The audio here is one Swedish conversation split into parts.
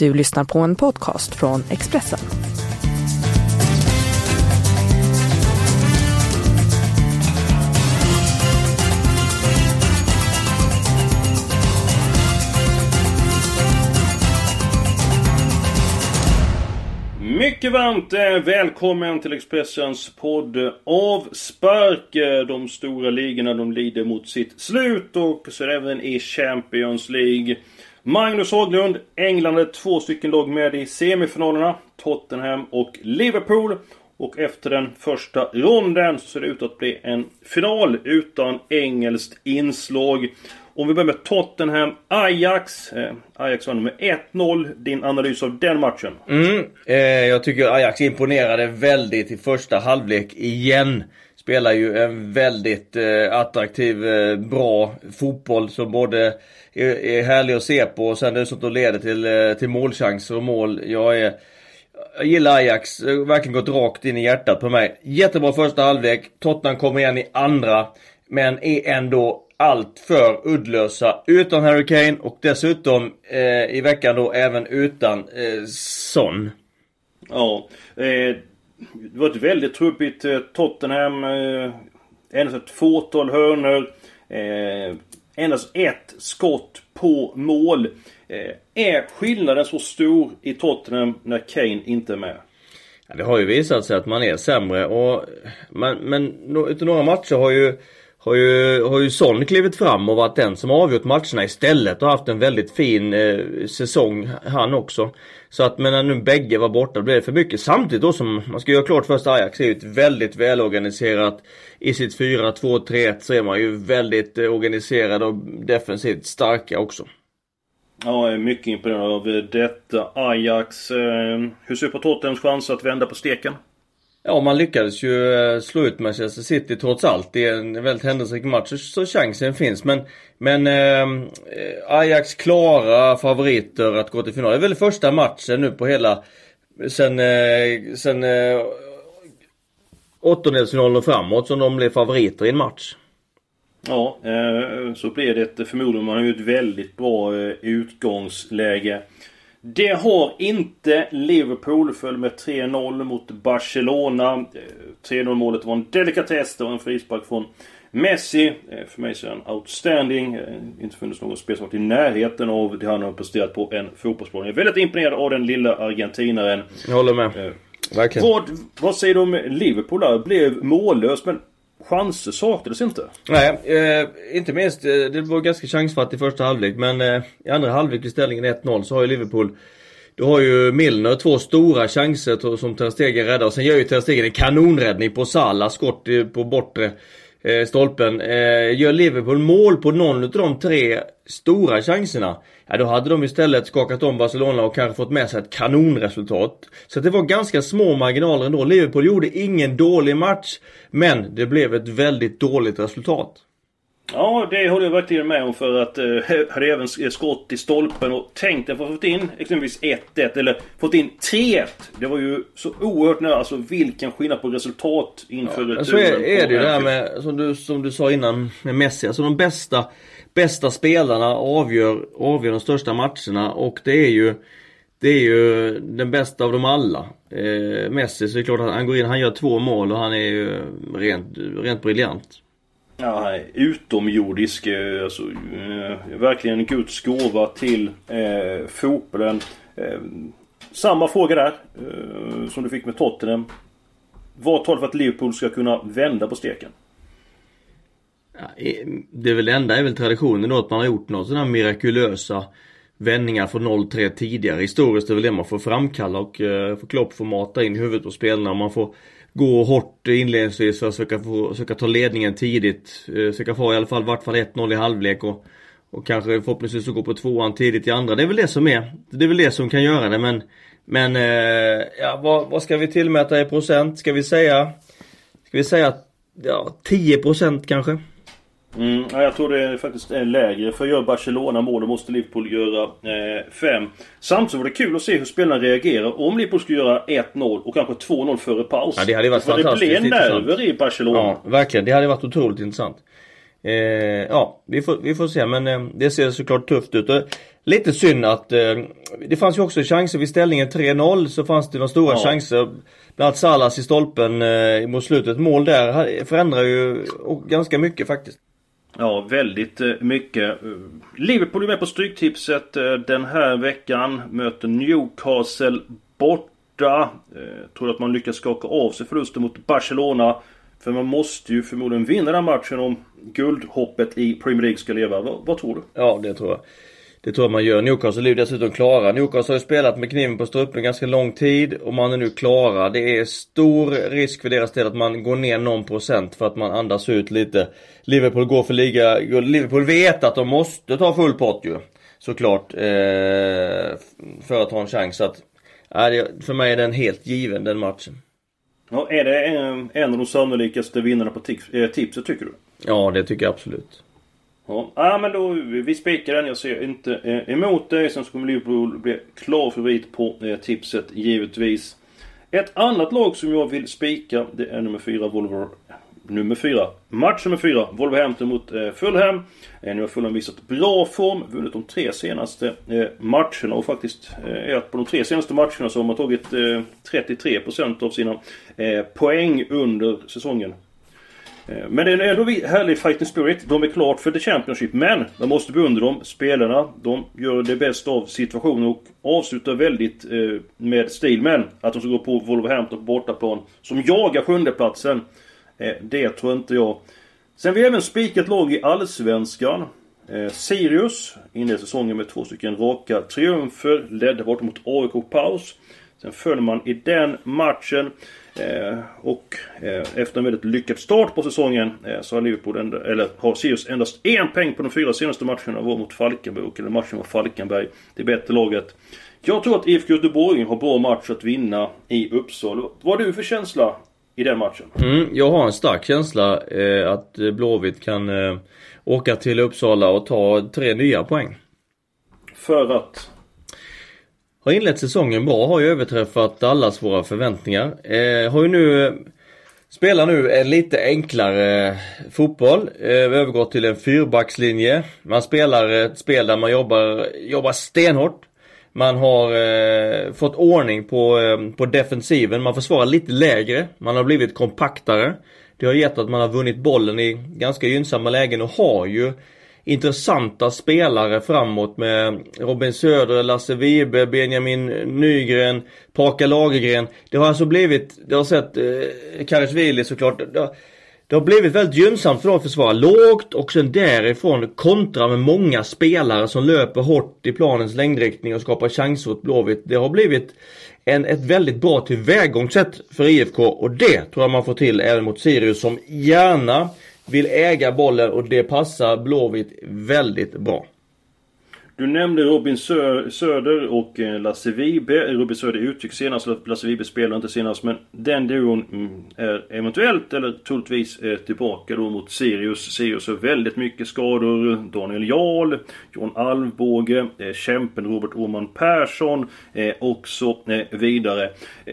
Du lyssnar på en podcast från Expressen. Mycket varmt eh, välkommen till Expressens podd Avspark. Eh, de stora ligorna de lider mot sitt slut och så är det även i Champions League. Magnus Haglund, England är två stycken lag med i semifinalerna. Tottenham och Liverpool. Och efter den första ronden så ser det ut att bli en final utan engelskt inslag. Om vi börjar med Tottenham Ajax. Eh, Ajax vann med 1-0. Din analys av den matchen? Mm, eh, jag tycker Ajax imponerade väldigt i första halvlek igen. Spelar ju en väldigt eh, attraktiv, eh, bra fotboll som både är, är härlig att se på och sen dessutom leder till, eh, till målchanser och mål. Jag är jag gillar Ajax, verkligen gått rakt in i hjärtat på mig. Jättebra första halvlek, Tottenham kommer igen i andra. Men är ändå allt för uddlösa utan Harry Kane och dessutom eh, i veckan då även utan eh, Son. Ja. Eh, det var ett väldigt trubbigt eh, Tottenham. Eh, endast ett fåtal hörnor. Eh, endast ett skott på mål. Är skillnaden så stor i Tottenham när Kane inte är med? Ja, det har ju visat sig att man är sämre och men, men utav några matcher har ju har ju, har ju Son klivit fram och varit den som avgjort matcherna istället och haft en väldigt fin eh, säsong han också. Så att men när nu bägge var borta blev det för mycket. Samtidigt då som man ska göra klart först Ajax är ju ett väldigt välorganiserat i sitt 4-2-3-1 så är man ju väldigt eh, organiserad och defensivt starka också. Ja, jag är mycket imponerad av detta. Ajax. Eh, hur ser du på Tottenhams chans att vända på steken? Ja, man lyckades ju eh, slå ut Manchester City trots allt. Det är en väldigt händelserik match så chansen finns. Men, men ehm, eh, Ajax klara favoriter att gå till final. Det är väl första matchen nu på hela sen, eh, sen eh, åttondelsfinalen och framåt som de blev favoriter i en match. Ja, eh, så blir det förmodligen. Man har ju ett väldigt bra eh, utgångsläge. Det har inte Liverpool. Föll med 3-0 mot Barcelona. 3-0 målet var en delikatess. Det var en frispark från Messi. För mig så är han outstanding. Inte funnits någon spelare som varit i närheten av det han har presterat på en fotbollsplan. Jag är väldigt imponerad av den lilla argentinaren. Jag håller med. Verkligen. Vad, vad säger du om Liverpool där? Blev mållös men chanser saknades inte. Nej, eh, inte minst. Eh, det var ganska chansfattigt i första halvlek. Men eh, i andra halvlek vid ställningen 1-0 så har ju Liverpool du har ju Milner två stora chanser som Ter Stegen räddar och sen gör ju Ter Stegen en kanonräddning på Salah, skott på bortre eh, stolpen. Eh, gör Liverpool mål på någon av de tre stora chanserna. Ja då hade de istället skakat om Barcelona och kanske fått med sig ett kanonresultat. Så det var ganska små marginaler ändå. Liverpool gjorde ingen dålig match. Men det blev ett väldigt dåligt resultat. Ja, det håller jag verkligen med om för att eh, hade även skott i stolpen och tänkt att få fått in exempelvis 1-1 eller fått in 3-1. Det var ju så oerhört nära. Alltså vilken skillnad på resultat inför ja, Så är, är det ju det här med, som du, som du sa innan, med Messi. Alltså de bästa, bästa spelarna avgör, avgör de största matcherna och det är ju det är ju den bästa av dem alla. Eh, Messi så är det klart att han går in, han gör två mål och han är ju rent, rent briljant. Ja, utomjordisk. Eh, alltså, eh, verkligen Guds gåva till eh, fotbollen. Eh, samma fråga där eh, som du fick med Tottenham. Vad talar för att Liverpool ska kunna vända på steken? Ja, eh, det är väl det enda är väl traditionen då att man har gjort några sådana mirakulösa vändningar från 0-3 tidigare. Historiskt är väl det man får framkalla och eh, får Klopp får mata in i huvudet på spelarna. Man får gå hårt inledningsvis för att försöka, få, försöka ta ledningen tidigt. Söka försöka få i alla fall vart fall 1-0 i halvlek och, och kanske förhoppningsvis gå på tvåan tidigt i andra. Det är väl det som är. Det är väl det som kan göra det men Men eh, ja, vad, vad ska vi tillmäta i procent? Ska vi säga Ska vi säga ja, 10% kanske? Mm, jag tror det är faktiskt är lägre. För gör Barcelona mål då måste Liverpool göra 5. Eh, Samtidigt var det kul att se hur spelarna reagerar om Liverpool skulle göra 1-0 och kanske 2-0 före paus. Ja, det hade varit för fantastiskt det blev nerver i Barcelona. Ja, verkligen. Det hade varit otroligt intressant. Eh, ja, vi får, vi får se men eh, det ser såklart tufft ut. lite synd att eh, det fanns ju också chanser vid ställningen 3-0 så fanns det några stora ja. chanser. Bland annat Salas i stolpen eh, mot slutet. Mål där förändrar ju ganska mycket faktiskt. Ja, väldigt eh, mycket. Liverpool är med på Stryktipset eh, den här veckan. Möter Newcastle borta. Eh, tror att man lyckas skaka av sig förlusten mot Barcelona. För man måste ju förmodligen vinna den matchen om guldhoppet i Premier League ska leva. Vad, vad tror du? Ja, det tror jag. Det tror jag man gör. Newcastle är ju dessutom klara. Newcastle har ju spelat med kniven på strupen ganska lång tid och man är nu klara. Det är stor risk för deras del att man går ner någon procent för att man andas ut lite. Liverpool går för liga... Liverpool vet att de måste ta full pott ju. Såklart. Eh, för att ha en chans. Att, för mig är den helt given den matchen. Ja, är det en, en av de sannolikaste vinnarna på eh, tipset tycker du? Ja, det tycker jag absolut. Ja, ah, men då vi spikar den. Jag ser inte eh, emot det. Sen så kommer Liverpool bli klar favorit på eh, tipset givetvis. Ett annat lag som jag vill spika det är nummer 4 Volvo... Nummer 4. Match nummer 4. Wolverhampton mot eh, Fulham. Eh, nu har Fulham visat bra form. Vunnit de tre senaste eh, matcherna och faktiskt eh, på de tre senaste matcherna så har man tagit eh, 33% av sina eh, poäng under säsongen. Eh, men det är ändå härlig fighting spirit. De är klart för The Championship. Men man måste beundra dem. Spelarna, de gör det bästa av situationen och avslutar väldigt eh, med stil. Men att de ska gå på Wolverhampton på bortaplan, som jagar sjundeplatsen. Eh, det tror inte jag. Sen vi även spikat lag i Allsvenskan. Eh, Sirius inledde säsongen med två stycken raka triumfer. Ledde bort mot AIK paus. Sen föll man i den matchen. Eh, och eh, efter en väldigt lyckad start på säsongen eh, så har Liverpool, enda, eller har Sirius endast en poäng på de fyra senaste matcherna var mot Falkenberg. Och eller matchen mot Falkenberg. Det bättre laget. Jag tror att IFK Göteborg har bra match att vinna i Uppsala. Vad har du för känsla i den matchen? Mm, jag har en stark känsla eh, att Blåvitt kan eh, åka till Uppsala och ta tre nya poäng. För att? Har inlett säsongen bra, har ju överträffat allas våra förväntningar. Eh, har ju nu Spelar nu en lite enklare eh, fotboll. Eh, vi övergått till en fyrbackslinje. Man spelar ett spel där man jobbar, jobbar stenhårt. Man har eh, fått ordning på, eh, på defensiven. Man försvarar lite lägre. Man har blivit kompaktare. Det har gett att man har vunnit bollen i ganska gynnsamma lägen och har ju intressanta spelare framåt med Robin Söder, Lasse Vibe, Benjamin Nygren, Paka Lagergren. Det har alltså blivit, det har sett eh, Karisvili såklart. Det har, det har blivit väldigt gynnsamt för dem att försvara lågt och sen därifrån kontra med många spelare som löper hårt i planens längdriktning och skapar chanser åt Blåvitt. Det har blivit en, ett väldigt bra tillvägagångssätt för IFK och det tror jag man får till även mot Sirius som gärna vill äga bollen och det passar Blåvitt väldigt bra. Du nämnde Robin Söder och eh, Lasse Vibe. Robin Söder utgick senast, Lasse Vibe spelade inte senast. Men den duon mm, är eventuellt, eller troligtvis, eh, tillbaka då mot Sirius. Sirius har väldigt mycket skador. Daniel Jarl, John Alvbåge, eh, kämpen Robert Åman Persson och så vidare.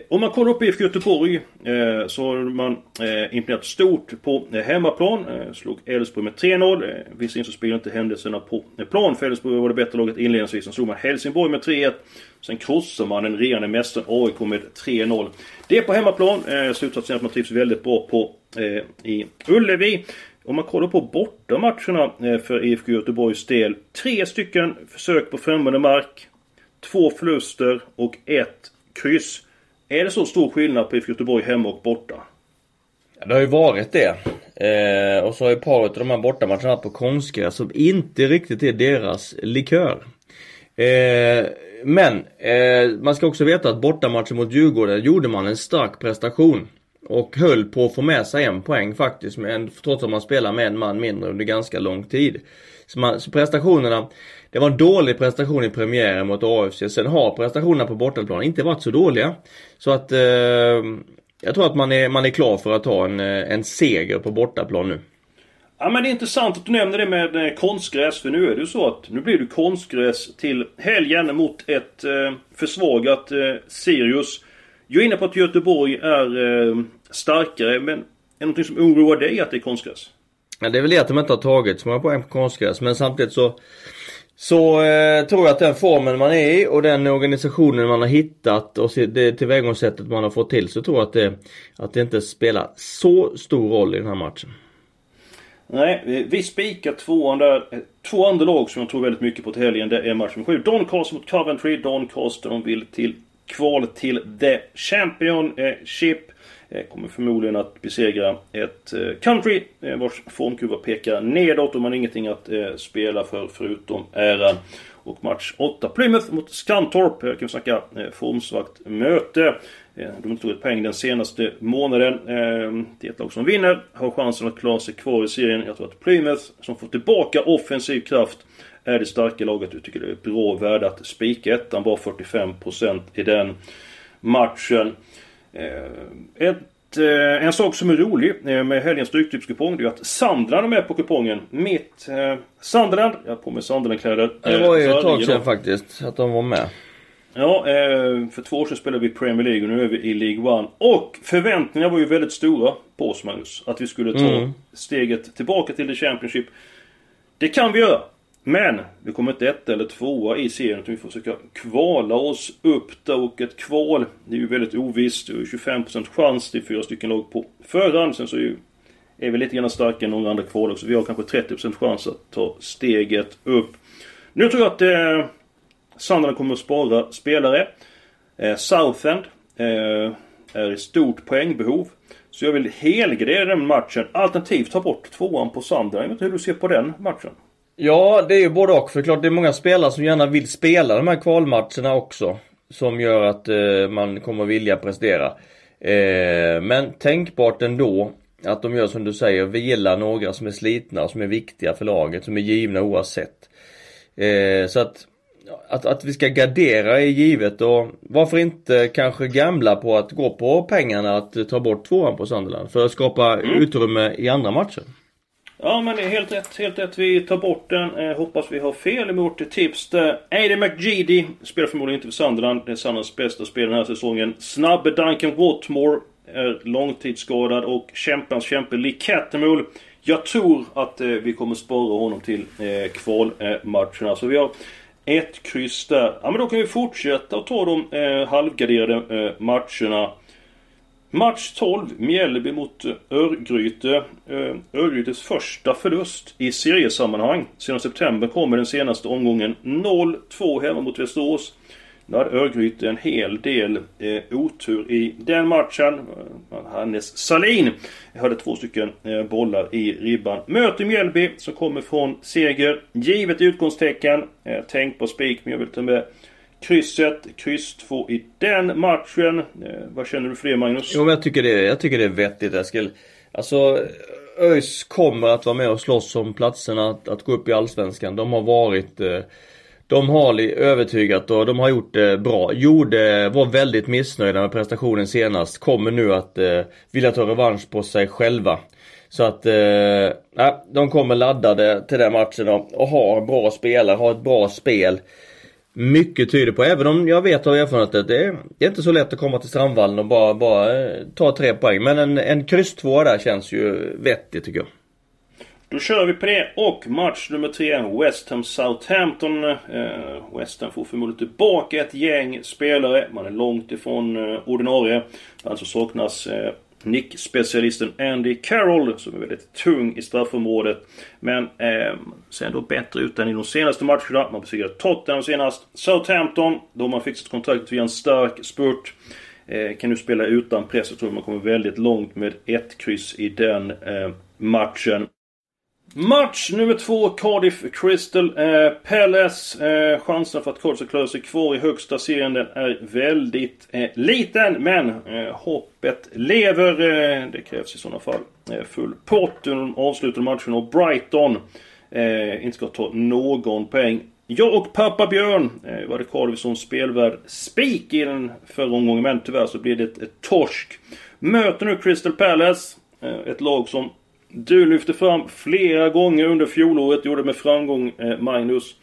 Om man kollar upp IFK Göteborg Eh, så har man eh, imponerat stort på eh, hemmaplan. Slog Elfsborg med 3-0. Visserligen så spelar inte händelserna på plan för Elfsborg var det bättre laget inledningsvis. Sen slog man Helsingborg med 3-1. Sen krossade man den regerande mästaren AIK med 3-0. Det är på hemmaplan. Eh, slutsatsen är att man trivs väldigt bra på eh, i Ullevi. Om man kollar på bortamatcherna eh, för IFK Göteborgs del. Tre stycken försök på främmande mark. Två förluster och ett kryss. Är det så stor skillnad på IFK Göteborg hemma och borta? Ja, det har ju varit det. Eh, och så har ju paret av de här bortamatcherna varit på konstgräs som inte riktigt är deras likör. Eh, men eh, man ska också veta att bortamatchen mot Djurgården gjorde man en stark prestation. Och höll på att få med sig en poäng faktiskt, men, trots att man spelar med en man mindre under ganska lång tid. Så, man, så prestationerna, det var en dålig prestation i premiären mot AFC. Sen har prestationerna på bortaplan inte varit så dåliga. Så att eh, jag tror att man är, man är klar för att ta en, eh, en seger på bortaplan nu. Ja men det är intressant att du nämner det med eh, konstgräs. För nu är det ju så att nu blir det konstgräs till helgen mot ett eh, försvagat eh, Sirius. Jag är inne på att Göteborg är eh, starkare. Men är det någonting som oroar dig att det är konstgräs? Ja, det är väl det att de inte har tagit så många poäng på konstgräs. Men samtidigt så så eh, tror jag att den formen man är i och den organisationen man har hittat och det tillvägagångssättet man har fått till så tror jag att det, att det inte spelar så stor roll i den här matchen. Nej, vi spikar två andra, eh, Två andra lag som jag tror väldigt mycket på till helgen. Det är match nummer 7. Doncaster mot Coventry. Doncaster de vill till kval till The Championship. Eh, Eh, kommer förmodligen att besegra ett eh, country eh, vars formkurva pekar nedåt och man har ingenting att spela för förutom äran. Och match 8 Plymouth mot Skantorp. Här kan vi snacka formsvagt möte. De har inte tagit poäng den senaste månaden. Det är ett lag som vinner. Har chansen att klara sig kvar i serien. Jag tror att Plymouth, som får tillbaka offensiv kraft, är det starka laget. Jag tycker det är bra värde att spika ettan. Bara 45% i den matchen. Eh, ett, eh, en sak som är rolig eh, med helgens Stryktipskupong det är att Sandland är med på kupongen. Mitt Sunderland, jag har på mig Sunderland-kläder. Det var ju ett tag sedan faktiskt att de var med. Ja, för två år sedan spelade vi Premier League och nu är vi i League One. Och förväntningarna var ju väldigt stora på oss Magnus. Att vi skulle ta mm. steget tillbaka till The Championship. Det kan vi göra. Men vi kommer inte ett eller tvåa i serien utan vi får försöka kvala oss upp där och ett kval det är ju väldigt ovisst. Det är 25% chans. Det är fyra stycken lag på förhand. Sen så är, ju, är vi lite grann starkare än några andra kval också. Vi har kanske 30% chans att ta steget upp. Nu tror jag att eh, Sunderland kommer att spara spelare. Eh, Southend eh, är i stort poängbehov. Så jag vill helgardera den matchen. Alternativt ta bort tvåan på Sunderland. Jag vet inte hur du ser på den matchen? Ja, det är ju både och. För klart det är många spelare som gärna vill spela de här kvalmatcherna också. Som gör att eh, man kommer vilja prestera. Eh, men tänkbart ändå att de gör som du säger, vila några som är slitna, som är viktiga för laget, som är givna oavsett. Eh, så att, att, att vi ska gardera är givet och varför inte kanske gamla på att gå på pengarna att ta bort tvåan på Sunderland för att skapa mm. utrymme i andra matcher. Ja men det är helt rätt, helt rätt. Vi tar bort den. Eh, hoppas vi har fel i vårt tips där. Aidan McGeady spelar förmodligen inte för Sunderland. Det är Sunderlands bästa spel den här säsongen. Snabbe Duncan Watmore är långtidsskadad och kämpans kämpe Lee Cattermole. Jag tror att eh, vi kommer spara honom till eh, kvalmatcherna. Så vi har ett kryss där. Ja men då kan vi fortsätta och ta de eh, halvgarderade eh, matcherna. Match 12, Mjällby mot eh, Örgryte. Eh, Örgrytes första förlust i seriesammanhang. Sedan september kommer den senaste omgången 0-2 hemma mot Västerås. Nu hade Örgryte en hel del eh, otur i den matchen. Eh, Hannes Salin hade två stycken eh, bollar i ribban. Möter Mjällby som kommer från seger. Givet utgångstecken. Eh, tänk på spik men jag vill ta med krysset. Kryss 2 i den matchen. Eh, vad känner du för det Magnus? Jo men jag tycker det, jag tycker det är vettigt Eskil. Alltså ÖIS kommer att vara med och slåss om platserna att, att gå upp i Allsvenskan. De har varit eh, de har övertygat och de har gjort det bra. Gjorde, var väldigt missnöjda med prestationen senast. Kommer nu att eh, vilja ta revansch på sig själva. Så att, eh, de kommer laddade till den matchen och har bra spelare, har ett bra spel. Mycket tyder på, även om jag vet av erfarenhet att det är, det är inte så lätt att komma till Strandvallen och bara, bara eh, ta tre poäng. Men en, en kryss två där känns ju vettigt tycker jag. Då kör vi på det och match nummer tre West Ham Southampton. Eh, West Ham får förmodligen tillbaka ett gäng spelare. Man är långt ifrån eh, ordinarie. Alltså saknas eh, nickspecialisten Andy Carroll som är väldigt tung i straffområdet. Men eh, ser ändå bättre ut än i de senaste matcherna. Man besegrade Tottenham senast. Southampton, då har man fixat kontraktet via en stark spurt. Eh, kan nu spela utan press. Jag tror man kommer väldigt långt med ett kryss i den eh, matchen. Match nummer två, Cardiff Crystal eh, Palace. Eh, chansen för att Cardiff ska klara sig kvar i högsta serien den är väldigt eh, liten. Men eh, hoppet lever. Eh, det krävs i sådana fall eh, full pott under de avslutande matchen Och Brighton eh, inte ska ta någon poäng. Jag och pappa Björn eh, var det Cardiff som spelvärd spik i den förra omgången. Men tyvärr så blir det ett, ett torsk. Möter nu Crystal Palace. Eh, ett lag som du lyfte fram flera gånger under fjolåret, gjorde med framgång eh, Magnus.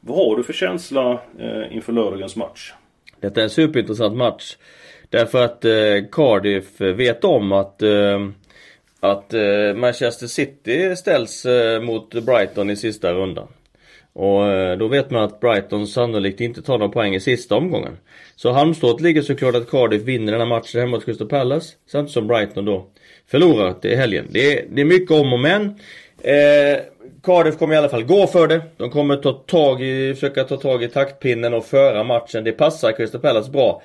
Vad har du för känsla eh, inför lördagens match? Detta är en superintressant match. Därför att eh, Cardiff vet om att att Manchester City ställs mot Brighton i sista rundan. Och eh, då vet man att Brighton sannolikt inte tar några poäng i sista omgången. Så halmstrået ligger såklart att Cardiff vinner den här matchen hemma mot Crystal Palace. Samtidigt som Brighton då förlorar till helgen. Det är, det är mycket om och men. Eh, Cardiff kommer i alla fall gå för det. De kommer ta tag i, försöka ta tag i taktpinnen och föra matchen. Det passar Crystal Palace bra.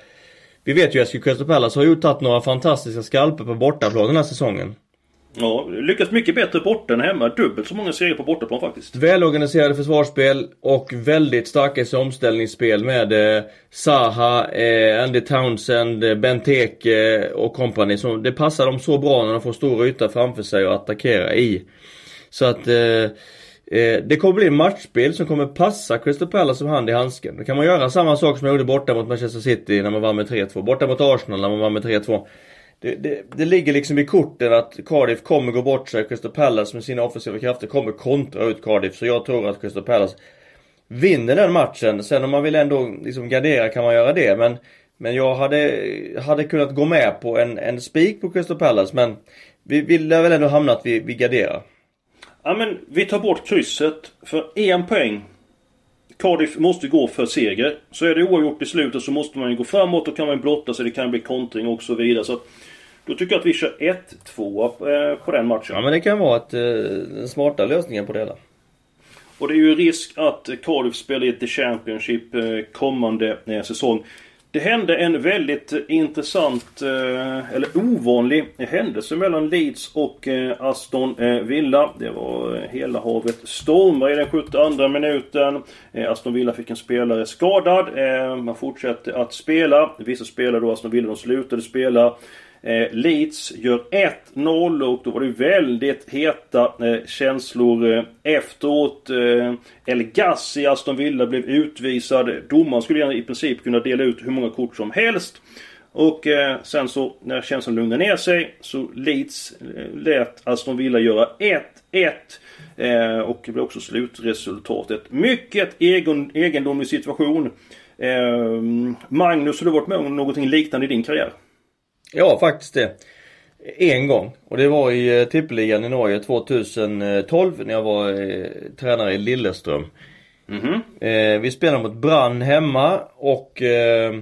Vi vet ju att Crystal Palace har ju tagit några fantastiska skalper på bortaplan den här säsongen. Ja, lyckas mycket bättre borta än hemma. Dubbelt så många serier på bortaplan faktiskt. Välorganiserade försvarsspel och väldigt starka i omställningsspel med eh, Saha, eh, Andy Townsend, eh, Benteke eh, och kompani. Det passar dem så bra när de får stor yta framför sig att attackera i. Så att eh, eh, det kommer bli matchspel som kommer passa Crystal Palace som hand i handsken. Då kan man göra samma sak som man gjorde borta mot Manchester City när man vann med 3-2. Borta mot Arsenal när man vann med 3-2. Det, det, det, ligger liksom i korten att Cardiff kommer gå bort sig. Crystal Palace med sina offensiva krafter kommer kontra ut Cardiff. Så jag tror att Crystal Palace vinner den matchen. Sen om man vill ändå liksom gardera kan man göra det. Men, men jag hade, hade kunnat gå med på en, en spik på Crystal Palace. Men vi vill väl ändå hamna att vi, vi garderar. Ja men vi tar bort krysset för en poäng. Cardiff måste gå för seger. Så är det oavgjort i slutet så måste man ju gå framåt och kan man blotta sig. Det kan bli kontring och så vidare. Så då tycker jag att vi kör 1-2 eh, på den matchen. Ja men det kan vara ett, eh, den smarta lösningen på det hela. Och det är ju risk att Cardiff spelar i The Championship eh, kommande säsong. Det hände en väldigt intressant, eller ovanlig händelse mellan Leeds och Aston Villa. Det var hela havet stormar i den 72 minuten. Aston Villa fick en spelare skadad. Man fortsatte att spela. Vissa spelare då, Aston Villa, de slutade spela. Eh, Leeds gör 1-0 och då var det väldigt heta eh, känslor eh, efteråt. Eh, El Gassi, Aston Villa, blev utvisad. Domaren skulle i princip kunna dela ut hur många kort som helst. Och eh, sen så när känslan lugnade ner sig så Leeds eh, lät Aston Villa göra 1-1. Eh, och det blev också slutresultatet. Mycket egen, egendomlig situation. Eh, Magnus, har du varit med om någonting liknande i din karriär? Ja, faktiskt det. En gång. Och det var i eh, tippeligan i Norge 2012 när jag var eh, tränare i Lilleström. Mm -hmm. eh, vi spelade mot Brann hemma och eh,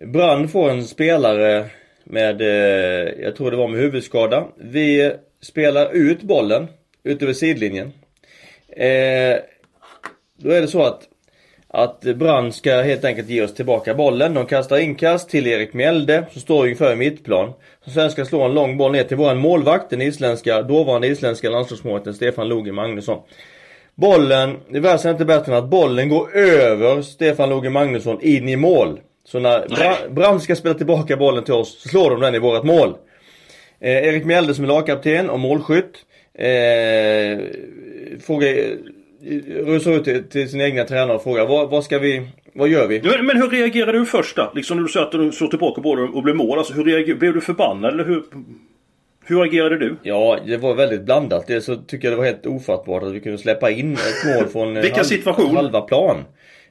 Brann får en spelare med, eh, jag tror det var med huvudskada. Vi spelar ut bollen ute vid sidlinjen. Eh, då är det så att att Brand ska helt enkelt ge oss tillbaka bollen. De kastar inkast till Erik Mjelde som står ungefär i mittplan. Som sen ska slå en lång boll ner till våran målvakt, den isländska, dåvarande isländska landslagsmålvakten Stefan Loge Magnusson. Bollen, det värsta är inte bättre än att bollen går över Stefan Loge Magnusson in i mål. Så när Bra Brand ska spela tillbaka bollen till oss så slår de den i vårat mål. Eh, Erik Mjelde som är lagkapten och målskytt. Eh, frågar rusar ut till, till sin egna tränare och frågar vad, vad ska vi, vad gör vi? Men, men hur reagerade du först då? Liksom när du sa att du slår tillbaka bollen och blev mål. Alltså hur reagerade, blev du förbannad eller hur? Hur agerade du? Ja, det var väldigt blandat. Dels så tycker jag det var helt ofattbart att vi kunde släppa in ett mål från Vilken halv, halva plan.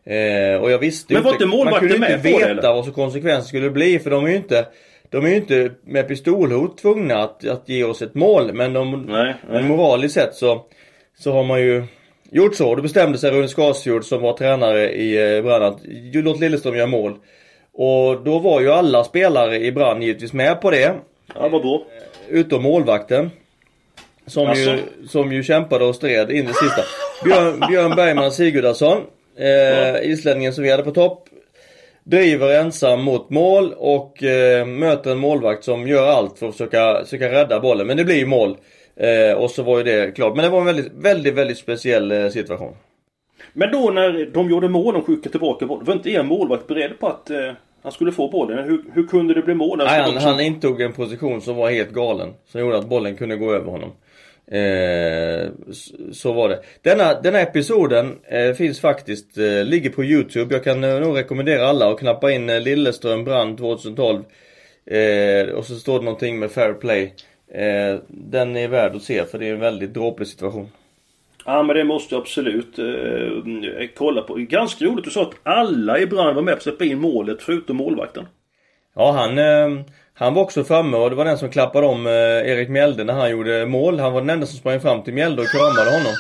Eh, och jag visste Men var inte målvakten med Man kunde inte veta vad så konsekvensen skulle bli för de är ju inte de är ju inte med pistolhot tvungna att, att ge oss ett mål men de, nej, nej. Moraliskt sett så, så har man ju gjort så. Då bestämde sig Rune Skarsfjord som var tränare i eh, Brann att låt Lilleström göra mål. Och då var ju alla spelare i Brann givetvis med på det. Ja, vadå? Eh, utom målvakten. Som, ju, som ju kämpade och stred in i sista. Björn, Björn Bergman Sigurdarsson. Eh, islänningen som vi hade på topp. Driver ensam mot mål och eh, möter en målvakt som gör allt för att försöka, försöka rädda bollen. Men det blir ju mål. Eh, och så var ju det klart. Men det var en väldigt, väldigt, väldigt speciell eh, situation. Men då när de gjorde mål och skickade tillbaka bollen. Var inte er målvakt beredd på att eh, han skulle få bollen? Hur, hur kunde det bli mål? Nej, han, han intog en position som var helt galen. Som gjorde att bollen kunde gå över honom. Eh, så var det. Denna, denna episoden eh, finns faktiskt, eh, ligger på Youtube. Jag kan eh, nog rekommendera alla att knappa in eh, Lilleström Brand 2012. Eh, och så står det någonting med Fair Play. Eh, den är värd att se för det är en väldigt dråplig situation. Ja men det måste jag absolut eh, kolla på. Ganska roligt du sa att alla i Brann var med på att släppa in målet förutom målvakten. Ja han, han var också framme och det var den som klappade om eh, Erik Mjelde när han gjorde mål. Han var den enda som sprang fram till Mjelde och kramade honom.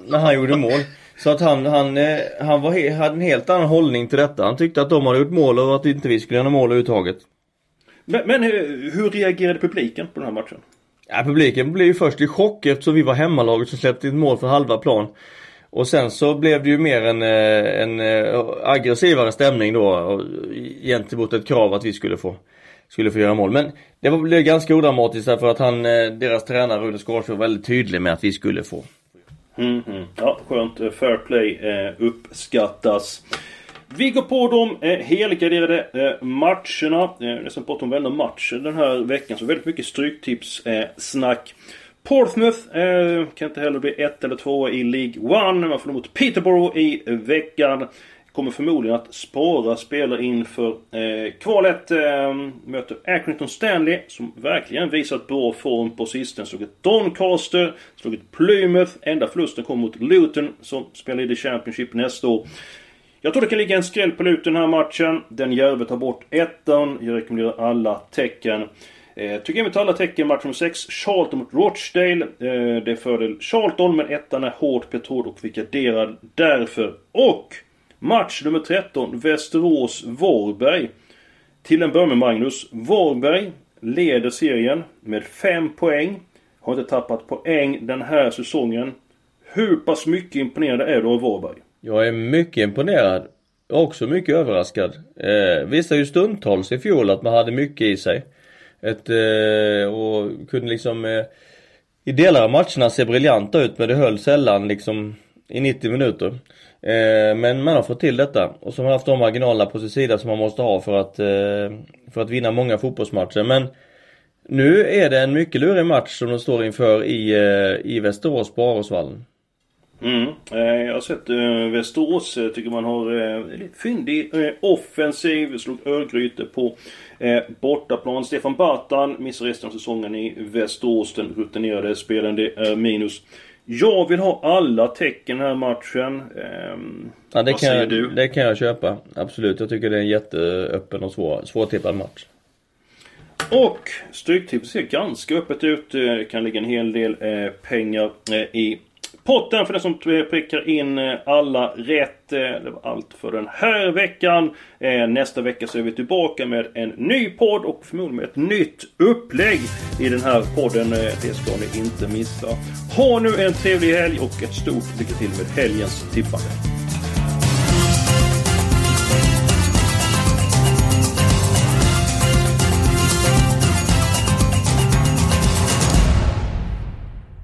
när, han gjorde mål. Så att han, han, eh, han var, hade en helt annan hållning till detta. Han tyckte att de hade gjort mål och att inte vi skulle göra mål överhuvudtaget. Men, men hur reagerade publiken på den här matchen? Ja, publiken blev ju först i chock eftersom vi var hemmalaget som släppte in mål för halva plan. Och sen så blev det ju mer en, eh, en aggressivare stämning då gentemot ett krav att vi skulle få skulle få göra mål. Men det blev ganska odramatiskt därför att han, eh, deras tränare Rune Skarsjö var väldigt tydlig med att vi skulle få. Mm -hmm. Ja, skönt. Eh, fair play eh, uppskattas. Vi går på de eh, helgarderade eh, matcherna. Eh, nästan pratat om väldigt matcher den här veckan. Så väldigt mycket stryktips eh, snack. Portsmouth eh, kan inte heller bli ett eller två i League One. Man får mot Peterborough i veckan. Kommer förmodligen att spara spelare inför eh, kvalet. Eh, möter Accrington Stanley som verkligen visat bra form på sistone. Slagit Doncaster, slagit Plymouth. Enda förlusten kom mot Luton som spelar i The Championship nästa år. Jag tror det kan ligga en skräll på Luton den här matchen. Den Järve tar bort ettan. Jag rekommenderar alla tecken. Eh, tycker tar alla tecken match nummer 6. Charlton mot Rochdale. Eh, det är fördel Charlton men ettan är hårt betrodd och vikarderad därför. Och match nummer 13. Västerås-Varberg. Till en början med Magnus. Varberg leder serien med 5 poäng. Har inte tappat poäng den här säsongen. Hur pass mycket imponerad är du av Varberg? Jag är mycket imponerad. Också mycket överraskad. Eh, visade ju stundtals i fjol att man hade mycket i sig. Ett, eh, och kunde liksom eh, i delar av matcherna se briljanta ut men det höll sällan liksom i 90 minuter. Eh, men man har fått till detta och så har man haft de marginalerna på sin sida som man måste ha för att, eh, för att vinna många fotbollsmatcher. Men nu är det en mycket lurig match som de står inför i, eh, i Västerås på Arosvallen. Mm. Eh, jag har sett äh, Västerås. Jag tycker man har äh, lite fyndig äh, offensiv. Slog Örgryte på äh, bortaplan. Stefan Bartan missar resten av säsongen i Västerås. Den rutinerade spelaren. Det är minus. Jag vill ha alla tecken den här matchen. Ähm, ja, det, vad kan säger jag, du? det kan jag köpa. Absolut. Jag tycker det är en jätteöppen och svår, svårtippad match. Och Stryktipset ser ganska öppet ut. Det kan ligga en hel del pengar i potten för den som prickar in eh, alla rätt. Eh, det var allt för den här veckan. Eh, nästa vecka så är vi tillbaka med en ny podd och förmodligen med ett nytt upplägg i den här podden. Det ska ni inte missa. Ha nu en trevlig helg och ett stort lycka till med helgens tippande.